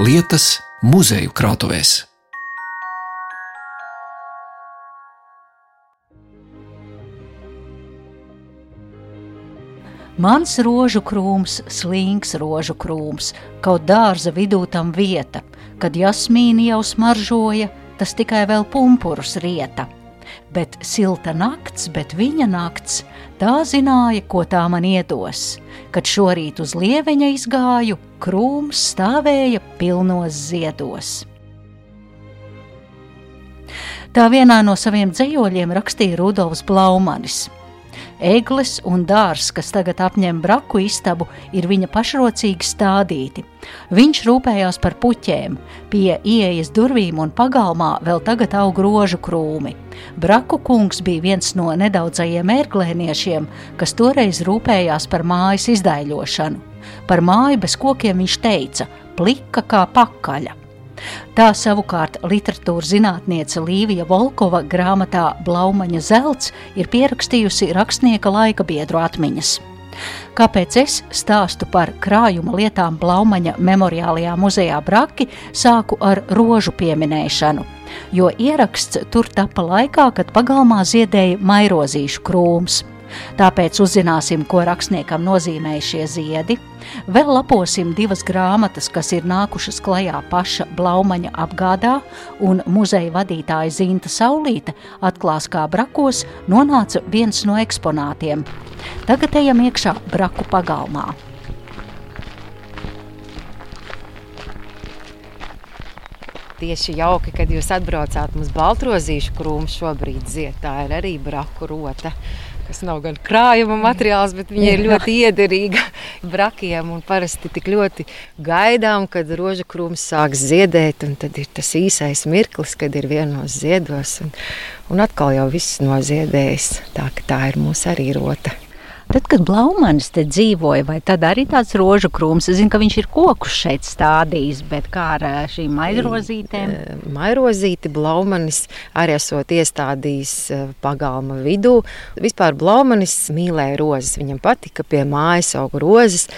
lietas muzeju krātuvēs. Mans rožu krūms, slings rožu krūms, kaut dārza vidū tam vieta, kad jasmīni jau smaržoja, tas tikai vēl pumpurus rieta. Bet silta nakts, bet viņa nakts, tā zināja, ko tā man iedos. Kad šorīt uz lieveņa izgāju, krūms stāvēja pilnos ziedos. Tā vienā no saviem dzējoļiem rakstīja Rudolfs Blaumanis. Eglis un dārs, kas tagad apņem braku istabu, ir viņa pašrocīgi stādīti. Viņš rūpējās par puķēm, pie ieejas durvīm un pagalmā vēl tagad aug rožu krūmi. Braku kungs bija viens no nedaudzajiem ērglēniešiem, kas toreiz rūpējās par mājas izdaiļošanu. Par māju bez kokiem viņš teica – plika kā pakaļa. Tā savukārt literatūras zinātniece Līvija Volkova grāmatā Blaumaņa zelts ir pierakstījusi rakstnieka laika biedru atmiņas. Kāpēc es stāstu par krājuma lietām Blaumaņa memoriālajā muzejā Braki, sāku ar rožu pieminēšanu, jo ieraksts tur tapa laikā, kad pagalmā ziedēja mairozīšu krūms. Tāpēc uzzināsim, ko rakstniekam nozīmēja šie ziedi. Vēl laposim divas grāmatas, kas ir nākušas klajā paša Blaumaņa apgādā, un muzeja vadītāja Zinta Saulīte atklās, kā brakos nonāca viens no eksponātiem. Tagad ejam iekšā braku pagalmā. tieši jauki, kad jūs atbraucāt mums Baltrozīšu krūmu šobrīd ziet. Tā ir arī braku rota kas nav gan krājuma materiāls, bet viņa ir ļoti iederīga brakiem un parasti tik ļoti gaidām, kad roža krūms sāks ziedēt, un tad ir tas īsais mirklis, kad ir vienos ziedos, un, un atkal jau viss noziedējis, tā tā ir mūsu arī rota. Tad, kad Blaumanis te dzīvoja, vai tad arī tāds rožu krūms? Es zinu, ka viņš ir kokus šeit stādījis, bet kā ar šīm mairozītēm? Mairozīti Blaumanis arī esot iestādījis pagalma vidū. Vispār Blaumanis mīlēja rozes, viņam patika pie mājas augu rozes.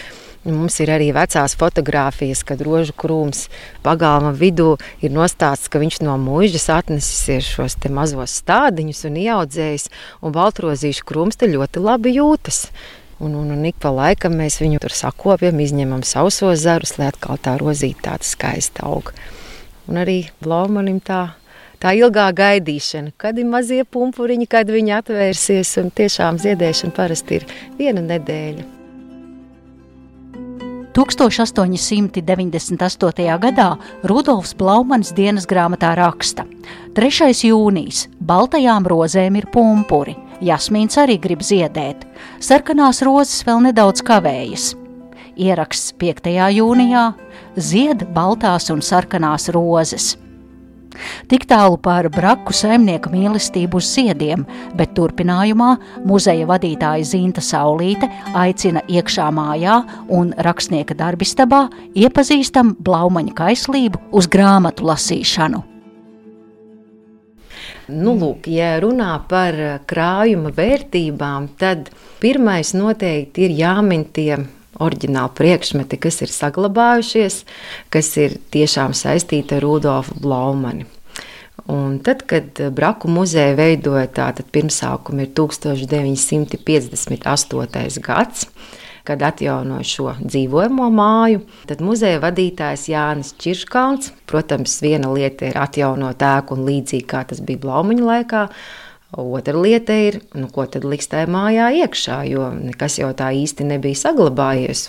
Mums ir arī vecās fotogrāfijas, kad rožu krūms pagalma vidū ir nostāsts, ka viņš no mūžas atnesis šos mazos stādiņus un ieaudzējis, un baltrozīšu krūms te ļoti labi jūtas. Un, un, un ik pa laikam mēs viņu tur sakopjam, izņemam sausos zarus, lai atkal tā rozīte tāda skaista aug. Un arī Blaumanim tā tā ilgā gaidīšana, kad ir mazie pumpuriņi, kad viņi atvērsies. Tiešām ziedēšana parasti ir viena nedēļa. 1898. gadā Rudolfs Blaumans dienas grāmatā raksta: 3. jūnijas - baltajām rozēm ir pumpuri, jasmīns arī grib ziedēt, sarkanās rozes vēl nedaudz kavējas. Ieraksts 5. jūnijā - zied baltās un sarkanās rozes. Tik tālu par braku saimnieka mīlestību uz ziediem, bet turpinājumā muzeja vadītāja Zinta Saulīte aicina iekšā mājā un rakstnieka darbistabā iepazīstam Blaumaņa kaislību uz grāmatu lasīšanu. Nu, lūk, ja runā par krājuma vērtībām, tad pirmais noteikti ir jāmin tie oriģināli priekšmeti, kas ir saglabājušies, kas ir tiešām saistīti ar Rudolfu Blaumani. Un tad, kad Braku muzeja veidoja tātad pirmsākumu, ir 1958. gads, kad atjaunoja šo dzīvojamo māju. Tad muzeja vadītājs Jānis Čirškāns, protams, viena lieta ir atjaunot ēku un līdzīgi kā tas bija Blaumaņa laikā, Otra lieta ir, nu, ko tad liks tajā mājā iekšā, jo nekas jau tā īsti nebija saglabājies.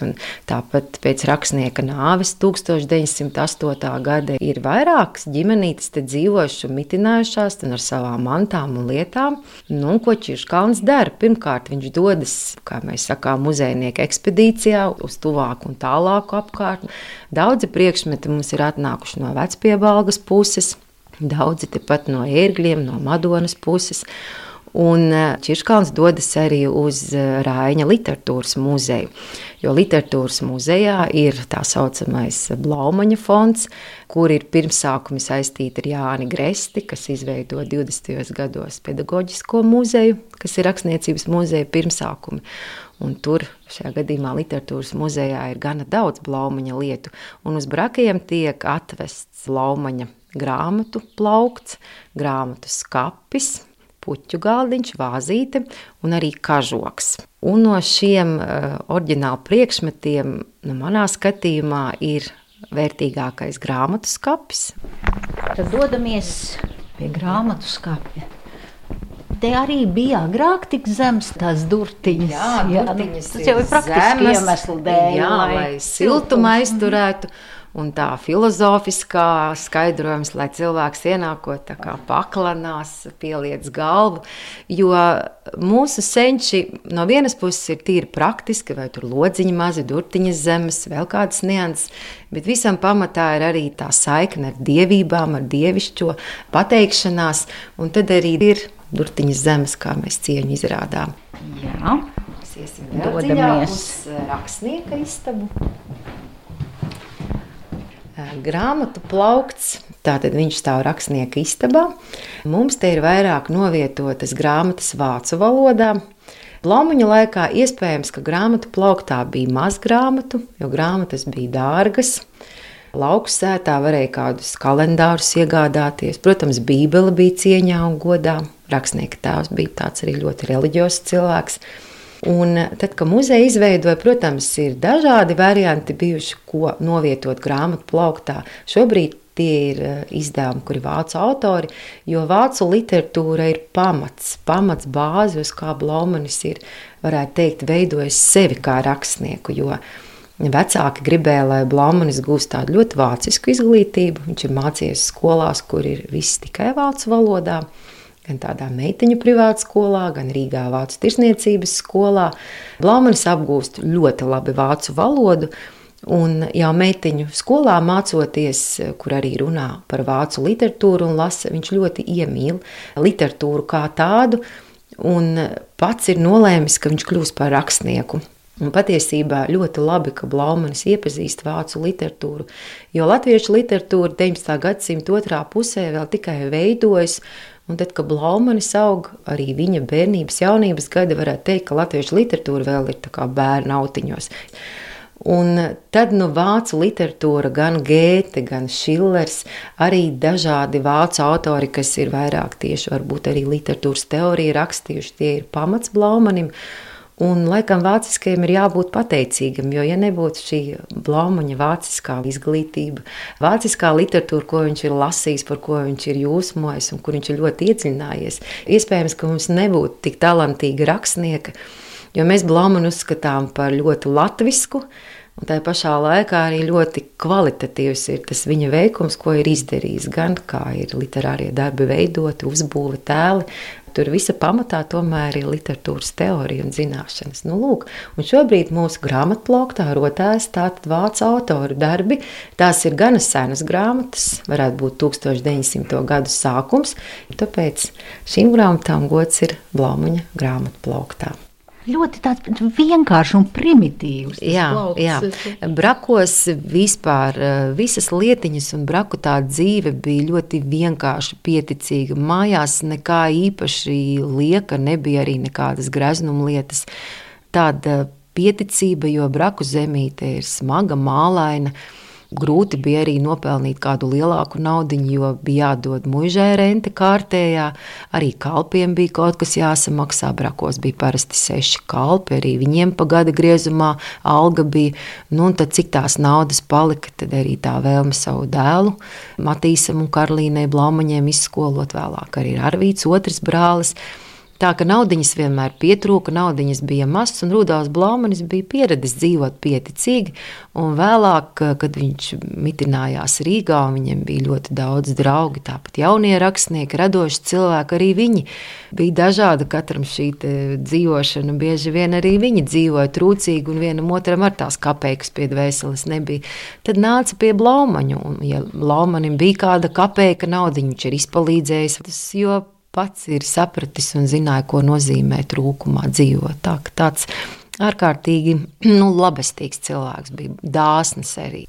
Tāpat pēc rakstnieka nāves 1908. gada ir vairākas ģimenītes te dzīvojušas un mitinājušās ar savām mantām un lietām. Nu, ko Čirškauns dara? Pirmkārt, viņš dodas, kā mēs sakām, muzejnieka ekspedīcijā uz tuvāku un tālāku apkārtni. Daudzi priekšmeti mums ir atnākuši no vecpiebalgas puses. Daudzi tepat no ērgļiem, no Madonas puses. Un eh, Čirškāns dodas arī uz eh, Rāņa literatūras muzeju. Jo literatūras muzejā ir tā saucamais Blaumaņa fonds, kur ir pirmsākumi saistīti ar Jāni Gresti, kas izveido 20. gados pedagoģisko muzeju, kas ir rakstniecības muzeja pirmsākumi. Un tur šajā gadījumā literatūras muzejā ir gana daudz blaumaņa lietu. Un uz brakiem tiek atvests blaumaņa grāmatu plaukts, grāmatu skapis, puķu galdiņš, vāzīte un arī kažoks. Un no šiem uh, oriģinālu priekšmetiem, nu, manā skatījumā, ir vērtīgākais grāmatu skapis. Tad dodamies pie grāmatu skapja te arī bija agrāk tik zems tās durtiņas. Jā, jā durtiņas tas jau ir praktiski iemeslu dēļ. Jā, lai, lai siltumu aizturētu. Un tā filozofiskā skaidrojums, lai cilvēks ienākot tā kā paklanās, pieliec galvu, jo mūsu senči no vienas puses ir tīri praktiski, vai tur lodziņi mazi, durtiņas zemes, vēl kādas nianses, bet visam pamatā ir arī tā saikne ar dievībām, ar dievišķo pateikšanās, un tad arī ir durtiņas zemes, kā mēs cieņu izrādām. Jā, mēs iesim vēl dziļāk uz eh, rakstnieka istabu. Grāmatu plaukts, tātad viņš stāv rakstnieka istabā. Mums te ir vairāk novietotas grāmatas vācu valodā. Blaumaņa laikā iespējams, ka grāmatu plauktā bija maz grāmatu, jo grāmatas bija dārgas. Lauku sētā varēja kādus kalendārus iegādāties. Protams, Bībele bija cieņā un godā. Rakstnieka tēvs bija tāds arī ļoti reliģijos cilvēks. Un tad, kad muzeja izveidoja, protams, ir dažādi varianti bijuši, ko novietot grāmatu plauktā. Šobrīd tie ir eh, izdevumi, kuri vācu autori, jo vācu literatūra ir pamats, pamats bāzi, uz kā Blaumanis ir, varētu teikt, veidojis sevi kā rakstnieku. Jo Vecāki gribēja, lai Blaumanis gūst tādu ļoti vācisku izglītību. Viņš ir mācījies skolās, kur ir viss tikai vācu valodā gan tādā meiteņu privātu skolā, gan Rīgā Vācu tirsniecības skolā. Blaumanis apgūst ļoti labi vācu valodu. Un jau meiteņu skolā mācoties, kur arī runā par vācu literatūru un lasa, viņš ļoti iemīl literatūru kā tādu, un pats ir nolēmis, ka viņš kļūs par rakstnieku. Un patiesībā ļoti labi, ka Blaumanis iepazīst vācu literatūru, jo latviešu literatūra 19. gadsimta otrā pusē vēl tikai veidojas, Un tad, kad Blaumanis aug, arī viņa bērnības, jaunības gadi, varētu teikt, ka latviešu literatūra vēl ir bērnu autiņos. Un tad nu, vācu literatūra, gan Gēte, gan Šillers, arī dažādi vācu autori, kas ir vairāk tieši varbūt arī literatūras teoriju rakstījuši, tie ir pamats Blaumanim. Un, laikam, vāciskajam ir jābūt pateicīgam, jo, ja nebūtu šī blaumaņa vāciskā izglītība, vāciskā literatūra, ko viņš ir lasījis, par ko viņš ir jūsmojis un kur viņš ir ļoti iedziļinājies, iespējams, ka mums nebūtu tik talantīga rakstnieka, jo mēs blaumanu uzskatām par ļoti latvisku, Un tā pašā laikā arī ļoti kvalitatīvs ir tas viņa veikums, ko ir izdarījis. Gan kā ir literārie darbi veidoti, uzbūve tēli, Tur visa pamatā tomēr ir literatūras teorija un zināšanas. Nu, lūk, un šobrīd mūsu grāmatplauktā rotēs tātad vācu autoru darbi. Tās ir gana senas grāmatas, varētu būt 1900. gadu sākums, tāpēc šīm grāmatām gods ir Blaumaņa grāmatplauktā ļoti vienkāršs un primitīvs. Jā, plaukts. jā, brakos vispār eh, visas lietiņas un braku tā dzīve bija ļoti vienkārša, pieticīga. Mājās nekā īpaši lieka, nebija arī nekādas greznuma lietas. Tāda pieticība, jo braku zemīte ir smaga, mālaina. Grūti bija arī nopelnīt kādu lielāku naudu, jo bija jādod mužai rente kārtējā. Arī kalpiem bija kaut kas jāsamaksā. Brakos bija parasti seši kalpi, arī viņiem pa gada griezumā alga bija. Nu, tad, cik tās naudas palika, tad arī tā vēlme savu dēlu Matīsam un Karlīnai Blaumaņiem izskolot vēlāk. Arī Arvīts, otrs brālis. Tā ka naudiņas vienmēr pietrūka, naudiņas bija mazs, un Rudolfs Blaumanis bija pieredzējis dzīvot pieticīgi. Vēlāk, kad viņš mitinājās Rīgā, viņam bija ļoti daudz draugu, tāpat jaunie rakstnieki, radoši cilvēki, arī viņi bija dažādi. Katram šī dzīvošana, bieži vien arī viņi dzīvoja trūcīgi, un vienam otram ar tās kapeikas pie dvēseles nebija. Tad nāca pie Blaumaņa, un ja Blaumanim bija kāda kapeika nauda, viņš ir izpalīdzējis. Tas, pats ir sapratis un zināja, ko nozīmē trūkumā dzīvot. Tā, tāds ārkārtīgi nu, labestīgs cilvēks bija, dāsns arī.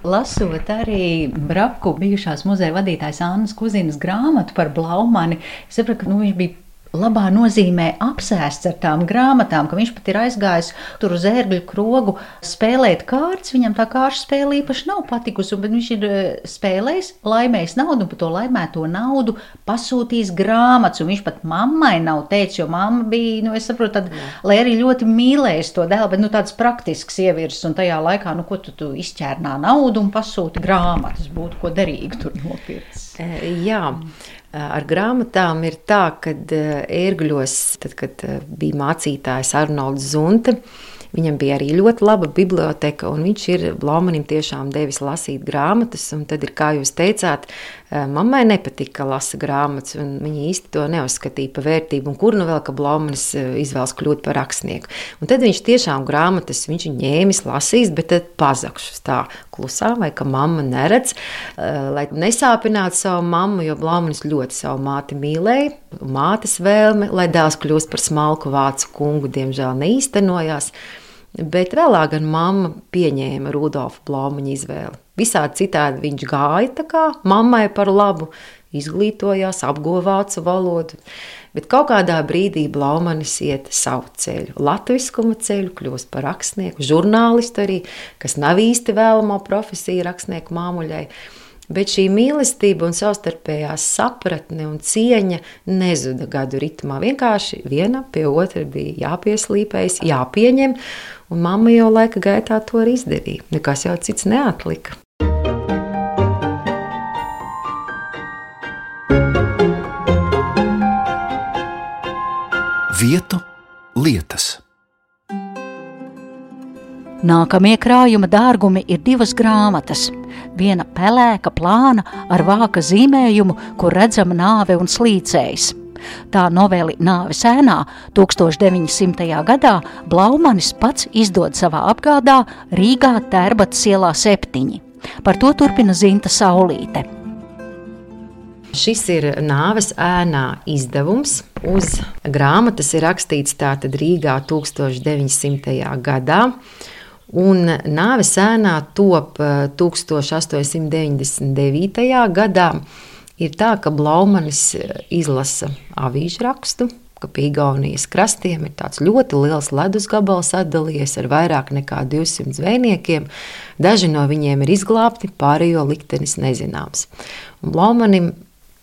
Lasot arī Braku bijušās muzeja vadītājas Annas Kuzinas grāmatu par Blaumani, es sapratu, ka nu, viņš bija labā nozīmē apsēsts ar tām grāmatām, ka viņš pat ir aizgājis tur uz ērgļu krogu spēlēt kārtas. Viņam tā kārtas spēle īpaši nav patikusi, bet viņš ir eh, spēlējis, laimējis naudu un par to laimēto naudu pasūtījis grāmatas. Viņš pat mammai nav teicis, jo mamma bija, nu, es saprotu, tad, lai arī ļoti mīlējis to dēlu, bet nu, tāds praktisks ievirs un tajā laikā, nu, ko tu, tu izķērnā naudu un pasūti grāmatas, būtu ko derīgi tur nopirkt. Jā. Ar grāmatām ir tā, ka ērgļos, tad, kad bija mācītājs Arnolds Zunte, Viņam bija arī ļoti laba biblioteka, un viņš ir Blaumanim tiešām devis lasīt grāmatas. Tad ir, kā jūs teicāt, mammai nepatika, ka lasa grāmatas, un viņa īsti to neuzskatīja par vērtību. Kur nu vēl, ka Blaumanis izvēlas kļūt par rakstnieku. Un tad viņš tiešām grāmatas viņš ņēmis, lasījis, bet tad pazakšus tā klusā, vai ka mamma neredz, lai nesāpinātu savu mammu, jo Blaumanis ļoti savu māti mīlēja. Mātes vēlme, lai dēls kļūst par smalku vācu kungu, diemžēl neīstenojās. Bet vēlāk gan mamma pieņēma Rudolfa Blaumaņa izvēli. Visādi citādi viņš gāja kā mammai par labu, izglītojās, apguva vācu valodu. Bet kaut kādā brīdī Blaumanis iet savu ceļu, latviskuma ceļu, kļūst par rakstnieku, žurnālistu arī, kas nav īsti vēlamo profesiju rakstnieku māmuļai. Bet šī mīlestība un savstarpējā sapratne un cieņa nezuda gadu ritmā. Vienkārši viena pie otra bija jāpieslīpējas, jāpieņem, un mamma jau laika gaitā to arī izdarīja. Nekas jau cits neatlika. Vietu lietas. Nākamie krājuma dārgumi ir divas grāmatas. Viena pelēka plāna ar vāka zīmējumu, kur redzama nāve un slīcējs. Tā noveli Nāves ēnā 1900. gadā Blaumanis pats izdod savā apgādā Rīgā Tērbatas ielā septiņi. Par to turpina Zinta Saulīte. Šis ir nāves ēnā izdevums. Uz grāmatas ir rakstīts tātad Rīgā 1900. gadā. Un nāves ēnā top 1899. Eh, gadā. Ir tā, ka Blaumanis eh, izlasa avīžu rakstu, ka pie Igaunijas krastiem ir tāds ļoti liels ledus gabals atdalījies ar vairāk nekā 200 zvejniekiem. Daži no viņiem ir izglābti, pārējo liktenis nezināms. Un Blaumanim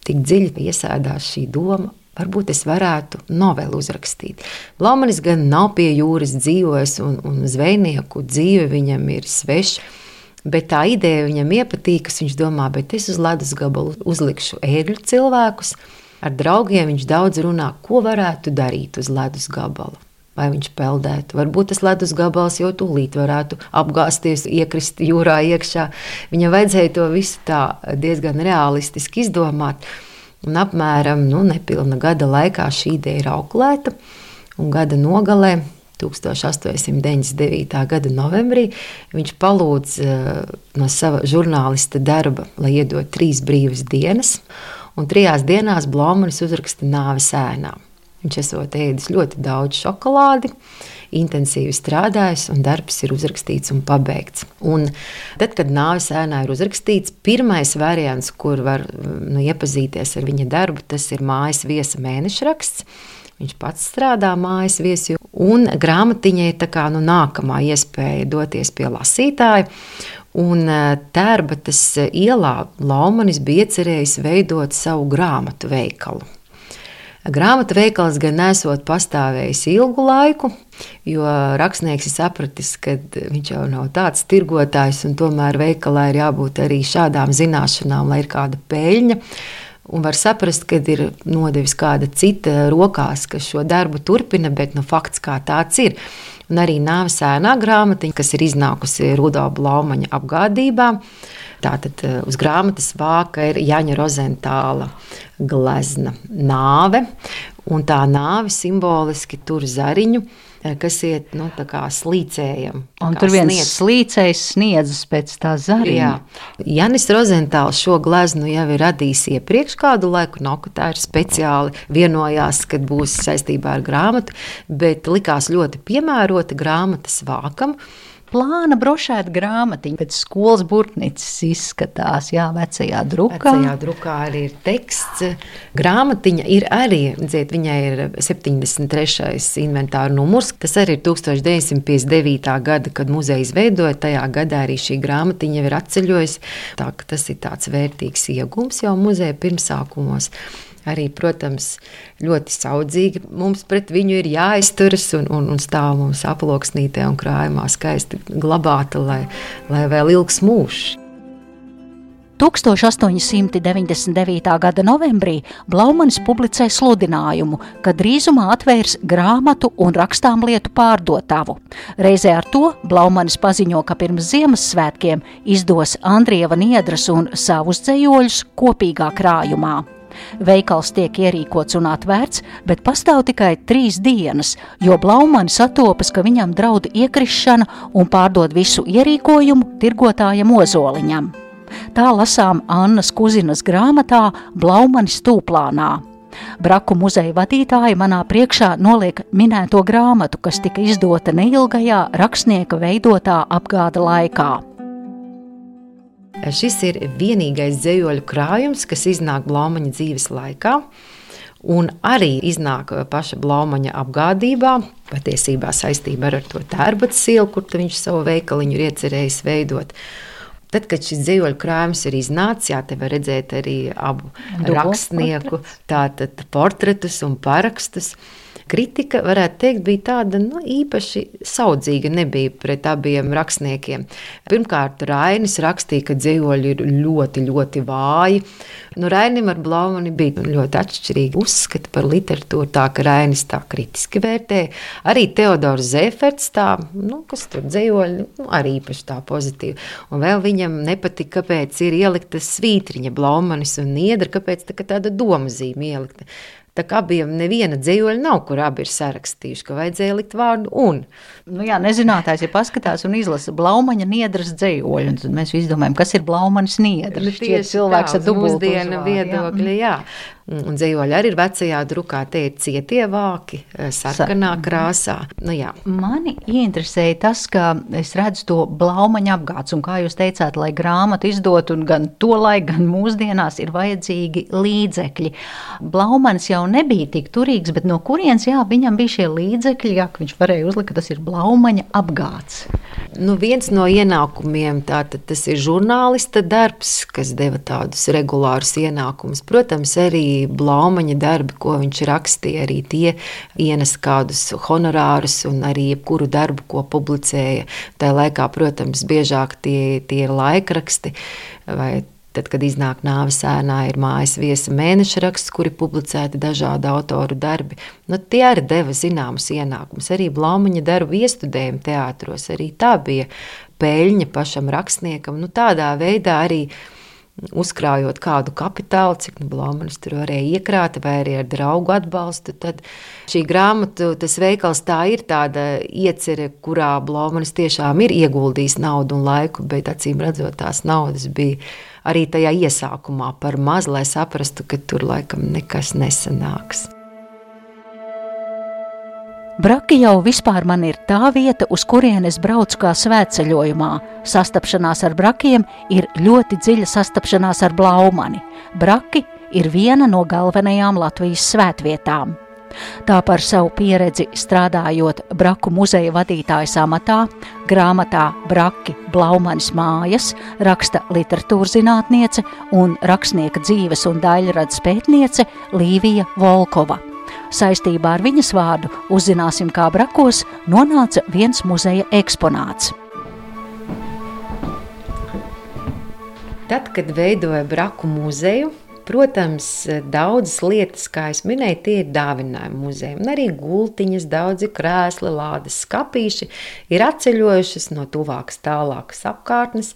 tik dziļi iesēdās šī doma, Varbūt es varētu novelu uzrakstīt. Blaumanis gan nav pie jūras dzīvojis, un, un zvejnieku dzīve viņam ir sveša. Bet tā ideja viņam iepatīkas. Viņš domā, bet es uz ledus gabalu uzlikšu ēgļu cilvēkus. Ar draugiem viņš daudz runā, ko varētu darīt uz ledus gabalu. Vai viņš peldētu, varbūt tas ledus gabals jau tūlīt varētu apgāzties, iekrist jūrā iekšā. Viņam vajadzēja to visu tā diezgan realistiski izdomāt. Un apmēram nu, nepilna gada laikā šī ideja ir auklēta, un gada nogalē 1899. gada novembrī viņš palūdz uh, no sava žurnālista darba, lai iedod trīs brīvas dienas, un trijās dienās Blaumanis uzraksta nāves ēnā. Viņš esot ēdis ļoti daudz šokolādi, uh, intensīvi strādājis, un darbs ir uzrakstīts un pabeigts. Un tad, kad nāves ēnā ir uzrakstīts, pirmais variants, kur var nu, iepazīties ar viņa darbu, tas ir mājas viesa mēneša raksts. Viņš pats strādā mājas viesī, un grāmatiņai ir kā, nu, nākamā iespēja doties pie lasītāja. Un e, Tērbatas ielā Laumanis bija iecerējis veidot savu grāmatu veikalu. Grāmatu veikals gan nesot pastāvējis ilgu laiku, jo rakstnieks ir sapratis, ka viņš jau nav tāds tirgotājs, un tomēr veikalā ir jābūt arī šādām zināšanām, lai ir kāda peļņa. Un var saprast, ka ir nodevis kāda cita rokās, kas šo darbu turpina, bet nu, fakts kā tāds ir. Un arī nāves ēnā grāmatiņa, kas ir iznākusi Rudolfa Blaumaņa apgādībā. Tātad eh, uz grāmatas vāka ir Jaņa Rozentāla glezna nāve, un tā nāve simboliski tur zariņu eh, kas iet nu, slīcējam. Un tur viens sniedz. slīcējs sniedzas pēc tā zariņa. Jā. Janis Rozentāls šo gleznu jau ir radījis iepriekš kādu laiku, no ka tā ir speciāli vienojās, kad būs saistībā ar grāmatu, bet likās ļoti piemērota grāmatas vākam. Plāna brošēta grāmatiņa, pēc skolas burtnīcas izskatās, jā, vecajā drukā. Vecajā drukā arī ir teksts. Grāmatiņa ir arī, dziet, viņai ir 73. inventāra numurs. Tas arī ir 1959. gada, kad muzeja izveidoja. Tajā gadā arī šī grāmatiņa ir atceļojusi. Tā, tas ir tāds vērtīgs iegums jau muzeja pirmsākumos arī, protams, ļoti saudzīgi. Mums pret viņu ir jāizturas un, un, un stāv mums aploksnītē un krājumā skaisti glabāta, lai, lai vēl ilgs mūžs. 1899. gada novembrī Blaumanis publicēja sludinājumu, ka drīzumā atvērs grāmatu un rakstām lietu pārdotavu. Reizē ar to Blaumanis paziņo, ka pirms Ziemassvētkiem izdos Andrieva Niedras un savus dzējoļus kopīgā krājumā. Veikals tiek ierīkots un atvērts, bet pastāv tikai trīs dienas, jo Blaumanis satopas, ka viņam draud iekrišana un pārdod visu ierīkojumu tirgotājam Ozoliņam. Tā lasām Annas Kuzinas grāmatā Blaumanis tūplānā. Braku muzeja vadītāji manā priekšā noliek minēto grāmatu, kas tika izdota neilgajā rakstnieka veidotā apgāda laikā. Šis ir vienīgais dzējoļu krājums, kas iznāk Blaumaņa dzīves laikā. Un arī iznāk paša Blaumaņa apgādībā, patiesībā saistībā ar to tērbats sielu, kur viņš savu veikaliņu ir iecerējis veidot. Tad, kad šis dzīvoļu krājums ir iznācis, jā, te var redzēt arī abu Dubu rakstnieku tātad, portretus un parakstus. Kritika, varētu teikt, bija tāda nu, īpaši saudzīga, nebija pret abiem rakstniekiem. Pirmkārt, Rainis rakstīja, ka dzīvoļi ir ļoti, ļoti vāji. Nu, Rainim ar Blaumani bija ļoti atšķirīgi uzskati par literatūru, tā ka Rainis tā kritiski vērtēja. Arī Teodors Zeferts tā, nu, kas tur dzīvoļi, nu, arī īpaši tā pozitīvi. Un vēl viņam nepatika, kāpēc ir ielikta svītriņa Blaumanis un Niedra, kāpēc tā, tāda doma zīme ielikta. Tā kā abiem neviena dzīvoļa nav, kur abi ir sarakstījuši, ka vajadzēja likt vārdu un. Nu jā, nezinātājs, ja paskatās un izlasa Blaumaņa niedras dzējoļu, tad mēs visi domājam, kas ir Blaumanis niedras. Šķiet cilvēks ar dubultdienu viedokļi, jā. jā. Un dzīvoļi arī ir vecajā drukā, tie ir cietie vāki, eh, sarkanā krāsā. Nu, jā. Mani ieinteresēja tas, ka es redzu to blaumaņa apgāds, un kā jūs teicāt, lai grāmatu izdot, un gan to laiku, gan mūsdienās ir vajadzīgi līdzekļi. Blaumanis jau nebija tik turīgs, bet no kurienes, jā, viņam bija šie līdzekļi, jā, ka viņš varēja uzlikt, ka tas ir blaumaņa apgāds. Nu, viens no ienākumiem tātad, tas ir žurnālista darbs, kas deva tādus regulārus ienākumus. Protams, arī Blaumaņa darbi, ko viņš rakstīja, arī tie ienes kādus honorārus un arī jebkuru darbu, ko publicēja. Tā laikā, protams, biežāk tie, tie ir laikraksti vai Tad, kad iznāk nāves ēnā, ir mājas viesa mēneša raksts, kuri publicēti dažādu autoru darbi. Nu, tie arī deva zināmus ienākumus. Arī Blaumaņa darbu iestudējumu teātros, arī tā bija peļņa pašam rakstniekam. Nu, tādā veidā arī uzkrājot kādu kapitālu, cik nu, Blaumanis tur varēja iekrāt, vai arī ar draugu atbalstu. Tad šī grāmata, tas veikals tā ir tāda iecerē, kurā Blaumanis tiešām ir ieguldījis naudu un laiku, bet acīm redzot, tās naudas bija arī tajā iesākumā par maz, lai saprastu, ka tur laikam nekas nesanāks. Braki jau vispār man ir tā vieta, uz kurienes braucu kā svētceļojumā. Sastapšanās ar brakiem ir ļoti dziļa sastapšanās ar blaumani. Braki ir viena no galvenajām Latvijas svētvietām. Tā par savu pieredzi strādājot Braku muzeja vadītājas amatā, grāmatā Braki Blaumanis mājas raksta literatūrzinātniece un rakstnieka dzīves un daļradas pētniece Līvija Volkova. Saistībā ar viņas vārdu uzzināsim, kā Brakos nonāca viens muzeja eksponāts. Tad, kad veidoja Braku muzeju, Protams, daudzas lietas, kā jau minēju, tie ir dāvinājumi muzejam. Arī gultiņas, daudzi krēsli, lādes, skāpīši ir atceļojušas no tuvākas, tālākas apkārtnes.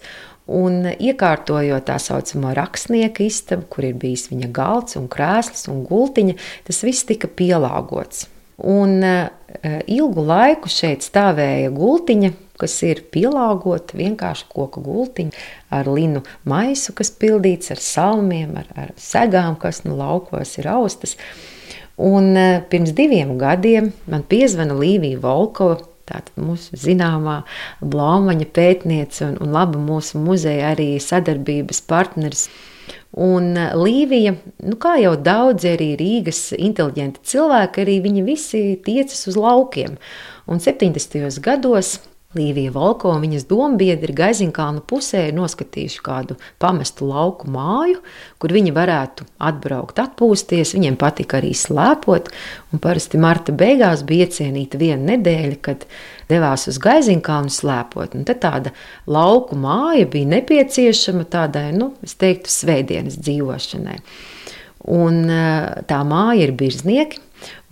Un iekārtojot tā saucamo rakstnieka istabu, kur ir bijis viņa galds un krēsls un gultiņa, tas viss tika pielāgots. Un uh, ilgu laiku šeit stāvēja gultiņa, kas ir pielāgota vienkārši koku gultiņa ar linu maisu, kas pildīts ar salmiem, ar, ar segām, kas nu laukos ir austas. Un e, pirms diviem gadiem man piezvana Līvija Volkova, tātad mūsu zināmā Blaumaņa pētniece un, un laba mūsu muzeja arī sadarbības partneris. Un Līvija, nu kā jau daudzi arī Rīgas inteliģenti cilvēki, arī viņi visi tiecas uz laukiem. Un 70. gados Līvija Volko un viņas dombiedri Gaizinkāna pusē ir noskatījuši kādu pamestu lauku māju, kur viņi varētu atbraukt, atpūsties. Viņiem patika arī slēpot, un parasti marta beigās bija iecienīta viena nedēļa, kad devās uz Gaizinkānu slēpot. Un tad tāda lauku māja bija nepieciešama tādai, nu, es teiktu, svētdienas dzīvošanai. Un tā māja ir birznieki,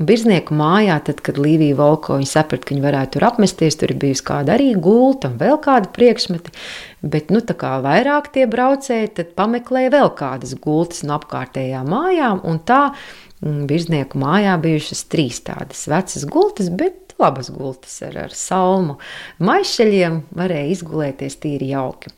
Un birznieku mājā, tad, kad Līvija Volko saprata, ka viņi varētu tur apmesties, tur ir bijusi kāda arī gulta un vēl kāda priekšmeti. Bet, nu, tā kā vairāk tie braucēji, tad pameklēja vēl kādas gultas no apkārtējām mājām. Un tā mm, birznieku mājā bijušas trīs tādas vecas gultas, bet labas gultas ar, ar salmu maišeļiem, varēja izgulēties tīri jauki.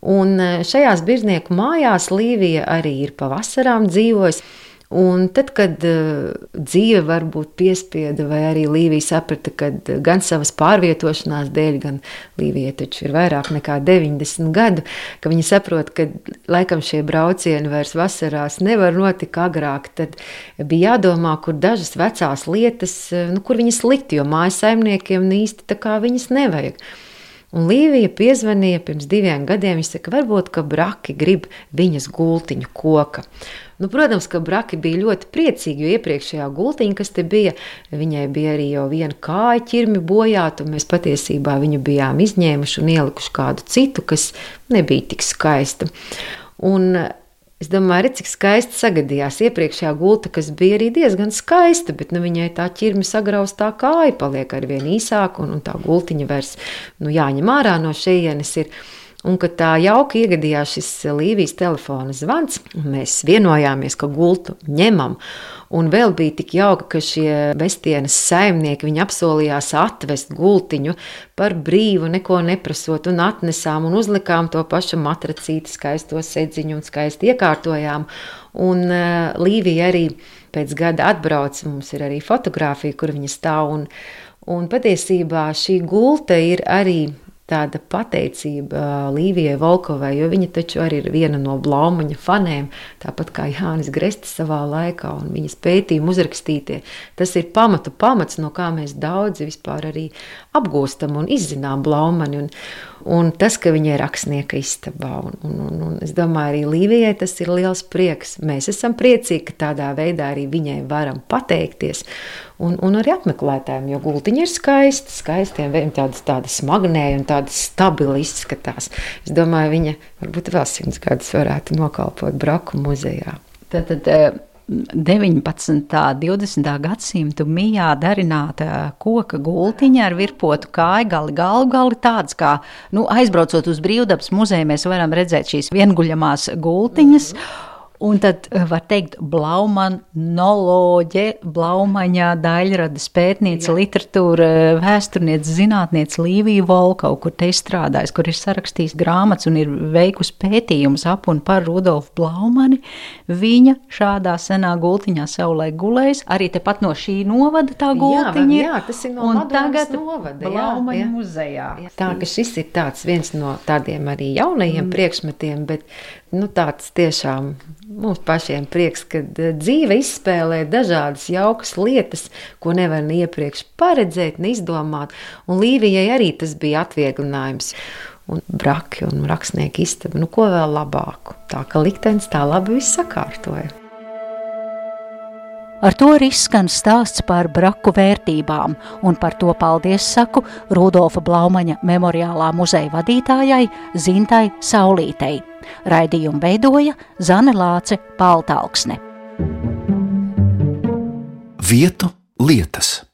Un e, šajās birznieku mājās Līvija arī ir pavasarām dzīvojusi. Un tad, kad uh, dzīve varbūt piespieda, vai arī Līvija saprata, ka gan savas pārvietošanās dēļ, gan Līvija taču ir vairāk nekā 90 gadu, ka viņa saprot, ka laikam šie braucieni vairs vasarās nevar notikt agrāk, tad bija jādomā, kur dažas vecās lietas, uh, nu, kur viņas likt, jo mājas saimniekiem īsti tā kā viņas nevajag. Un Līvija piezvanīja pirms diviem gadiem. Viņa saka, varbūt, ka braki grib viņas gultiņu koka. Nu, protams, ka Braki bija ļoti priecīgi, jo iepriekšējā gultiņā, kas te bija, viņai bija arī jau viena kāja ķirmi bojāta, un mēs patiesībā viņu bijām izņēmuši un ielikuši kādu citu, kas nebija tik skaista. Un Es domāju, redz, cik skaisti sagadījās iepriekšējā gulta, kas bija arī diezgan skaista, bet nu, viņai tā ķirmi sagrauztā kāja paliek ar vien īsāku, un, un tā gultiņa vairs nu, jāņem ārā no šejienes. Ir. Un kad tā jauki iegadījās šis Līvijas telefona zvans, mēs vienojāmies, ka gultu ņemam. Un vēl bija tik jauki, ka šie bestienas saimnieki apsolījās atvest gultiņu par brīvu, neko neprasot, un atnesām un uzlikām to pašu matracīti, skaisto sedziņu un skaisti iekārtojām. Un uh, Līvija arī pēc gada atbrauca, mums ir arī fotografija, kur viņa stāv. Un, Un patiesībā šī gulta ir arī tāda pateicība Līvijai Volkovai, jo viņa taču arī ir viena no Blaumaņa faniem, tāpat kā Jānis Grestis savā laikā, un viņas pētījumi uzrakstītie. Tas ir pamatu pamats, no kā mēs daudzi vispār arī apgūstam un izzinām Blaumani. Un, un tas, ka viņa ir rakstnieka istabā, un, un, un, un es domāju, arī Līvijai tas ir liels prieks. Mēs esam priecīgi, ka tādā veidā arī viņai varam pateikties un, un arī apmeklētājiem, jo gultiņa ir skaista, skaistiem, viņam tādas, tādas smagnēji un tādas stabili izskatās. Es domāju, viņa varbūt vēl simts gadus varētu nokalpot Braku muzejā. Tad, tad, 19. un 20. gadsimta mijā darināta koka gultiņa ar virpotu kāju gali, galvu gali tāds kā, nu, aizbraucot uz brīvdabas muzeju, mēs varam redzēt šīs vienguļamās gultiņas. Mm -hmm. Un tad eh, var teikt, blaumanoloģe, blaumaņā daļradas pētniece, Jā. literatūra, vēsturniece, zinātniece Līvija Volkau, kur te izstrādājas, kur ir sarakstījis grāmatas un ir veikusi pētījumus ap un par Rudolfu Blaumani. Viņa šādā senā gultiņā savulaik gulējis, arī tepat no šī novada tā gultiņa jā, jā, tas ir no un tagad novada, Blaumaņa jā, muzejā. Jā. Tā, ka šis ir tāds viens no tādiem arī jaunajiem mm. priekšmetiem, bet nu, tāds tiešām mums pašiem prieks, ka e, dzīve izspēlē dažādas jaukas lietas, ko nevar ne iepriekš paredzēt, ne izdomāt. Un Līvijai arī tas bija atvieglinājums. Un braki un rakstnieki istaba, nu ko vēl labāku. Tā ka liktenis tā labi viss sakārtoja. Ar to arī skan stāsts par braku vērtībām, un par to paldies saku Rudolfa Blaumaņa memoriālā muzeja vadītājai Zintai Saulītei. Raidījumu veidoja Zane Lāce Paltalksne. Vietu lietas.